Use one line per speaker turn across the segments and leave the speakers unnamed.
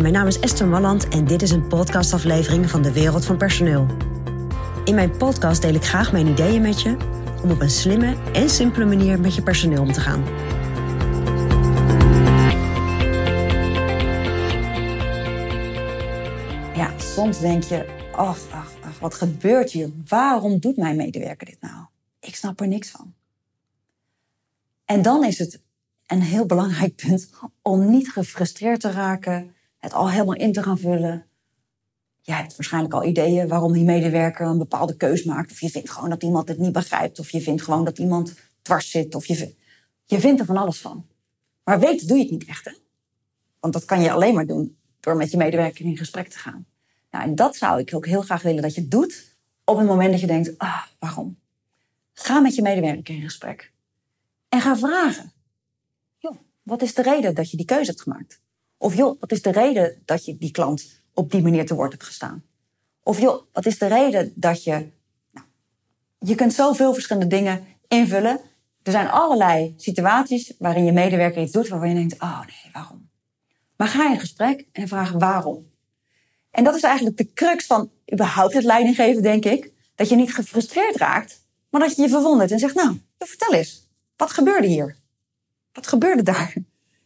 Mijn naam is Esther Malland en dit is een podcastaflevering van de Wereld van Personeel. In mijn podcast deel ik graag mijn ideeën met je om op een slimme en simpele manier met je personeel om te gaan.
Ja, soms denk je, ach, ach, ach, wat gebeurt hier? Waarom doet mijn medewerker dit nou? Ik snap er niks van. En dan is het een heel belangrijk punt om niet gefrustreerd te raken, het al helemaal in te gaan vullen. Je hebt waarschijnlijk al ideeën waarom die medewerker een bepaalde keus maakt. Of je vindt gewoon dat iemand het niet begrijpt. Of je vindt gewoon dat iemand dwars zit. Of je, je vindt er van alles van. Maar weten doe je het niet echt, hè? Want dat kan je alleen maar doen door met je medewerker in gesprek te gaan. Nou, en dat zou ik ook heel graag willen dat je doet op het moment dat je denkt, ah, waarom? Ga met je medewerker in gesprek. En ga vragen. Joh, wat is de reden dat je die keuze hebt gemaakt? Of joh, wat is de reden dat je die klant op die manier te woord hebt gestaan? Of joh, wat is de reden dat je... Nou, je kunt zoveel verschillende dingen invullen. Er zijn allerlei situaties waarin je medewerker iets doet waarvan je denkt, oh nee, waarom? Maar ga in gesprek en vraag waarom. En dat is eigenlijk de crux van überhaupt het leidinggeven, denk ik. Dat je niet gefrustreerd raakt, maar dat je je verwondert en zegt, nou, vertel eens. Wat gebeurde hier? Wat gebeurde daar?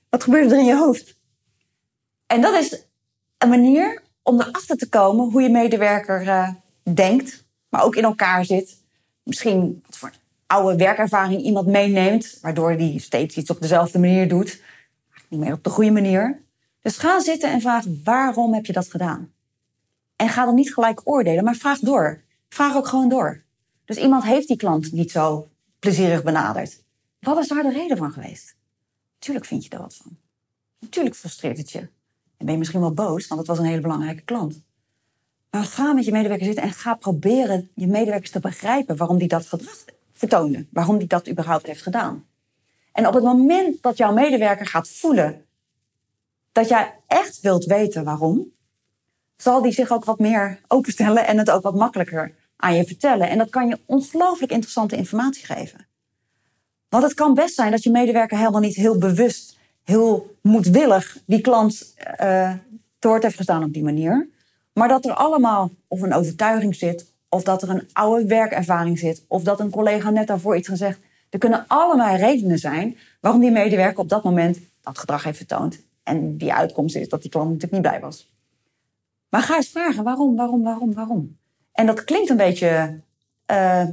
Wat gebeurde er in je hoofd? En dat is een manier om erachter te komen hoe je medewerker uh, denkt, maar ook in elkaar zit. Misschien wat voor oude werkervaring iemand meeneemt, waardoor die steeds iets op dezelfde manier doet. Niet meer op de goede manier. Dus ga zitten en vraag waarom heb je dat gedaan? En ga dan niet gelijk oordelen, maar vraag door. Vraag ook gewoon door. Dus iemand heeft die klant niet zo plezierig benaderd. Wat is daar de reden van geweest? Tuurlijk vind je er wat van. Natuurlijk frustreert het je. En ben je misschien wel boos, want het was een hele belangrijke klant. Maar ga met je medewerker zitten en ga proberen je medewerkers te begrijpen waarom die dat gedrag vertoonde. Waarom die dat überhaupt heeft gedaan. En op het moment dat jouw medewerker gaat voelen dat jij echt wilt weten waarom, zal die zich ook wat meer openstellen en het ook wat makkelijker aan je vertellen. En dat kan je ongelooflijk interessante informatie geven. Want het kan best zijn dat je medewerker helemaal niet heel bewust, heel moedwillig die klant uh, heeft gestaan op die manier. Maar dat er allemaal of een overtuiging zit, of dat er een oude werkervaring zit, of dat een collega net daarvoor iets gezegd. Er kunnen allemaal redenen zijn waarom die medewerker op dat moment dat gedrag heeft vertoond. En die uitkomst is dat die klant natuurlijk niet blij was. Maar ga eens vragen waarom, waarom, waarom, waarom. En dat klinkt een beetje, uh,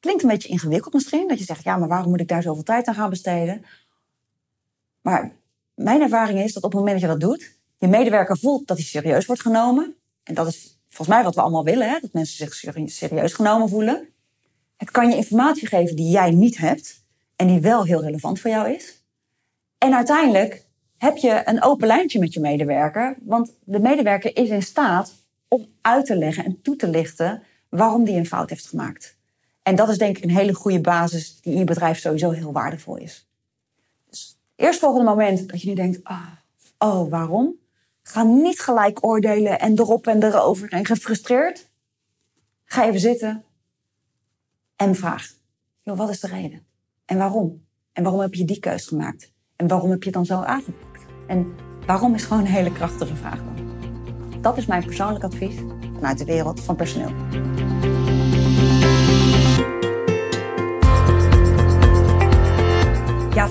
klinkt een beetje ingewikkeld misschien. Dat je zegt, ja, maar waarom moet ik daar zoveel tijd aan gaan besteden? Maar mijn ervaring is dat op het moment dat je dat doet, je medewerker voelt dat hij serieus wordt genomen. En dat is volgens mij wat we allemaal willen, hè? dat mensen zich serieus genomen voelen. Het kan je informatie geven die jij niet hebt en die wel heel relevant voor jou is. En uiteindelijk heb je een open lijntje met je medewerker. Want de medewerker is in staat om uit te leggen en toe te lichten waarom die een fout heeft gemaakt. En dat is denk ik een hele goede basis die in je bedrijf sowieso heel waardevol is. Eerst volgende moment dat je nu denkt, ah, oh, waarom? Ga niet gelijk oordelen en erop en erover en gefrustreerd. Ga even zitten en vraag, joh, wat is de reden? En waarom? En waarom heb je die keus gemaakt? En waarom heb je het dan zo aangepakt? En waarom is gewoon een hele krachtige vraag dan. Dat is mijn persoonlijk advies vanuit de wereld van personeel.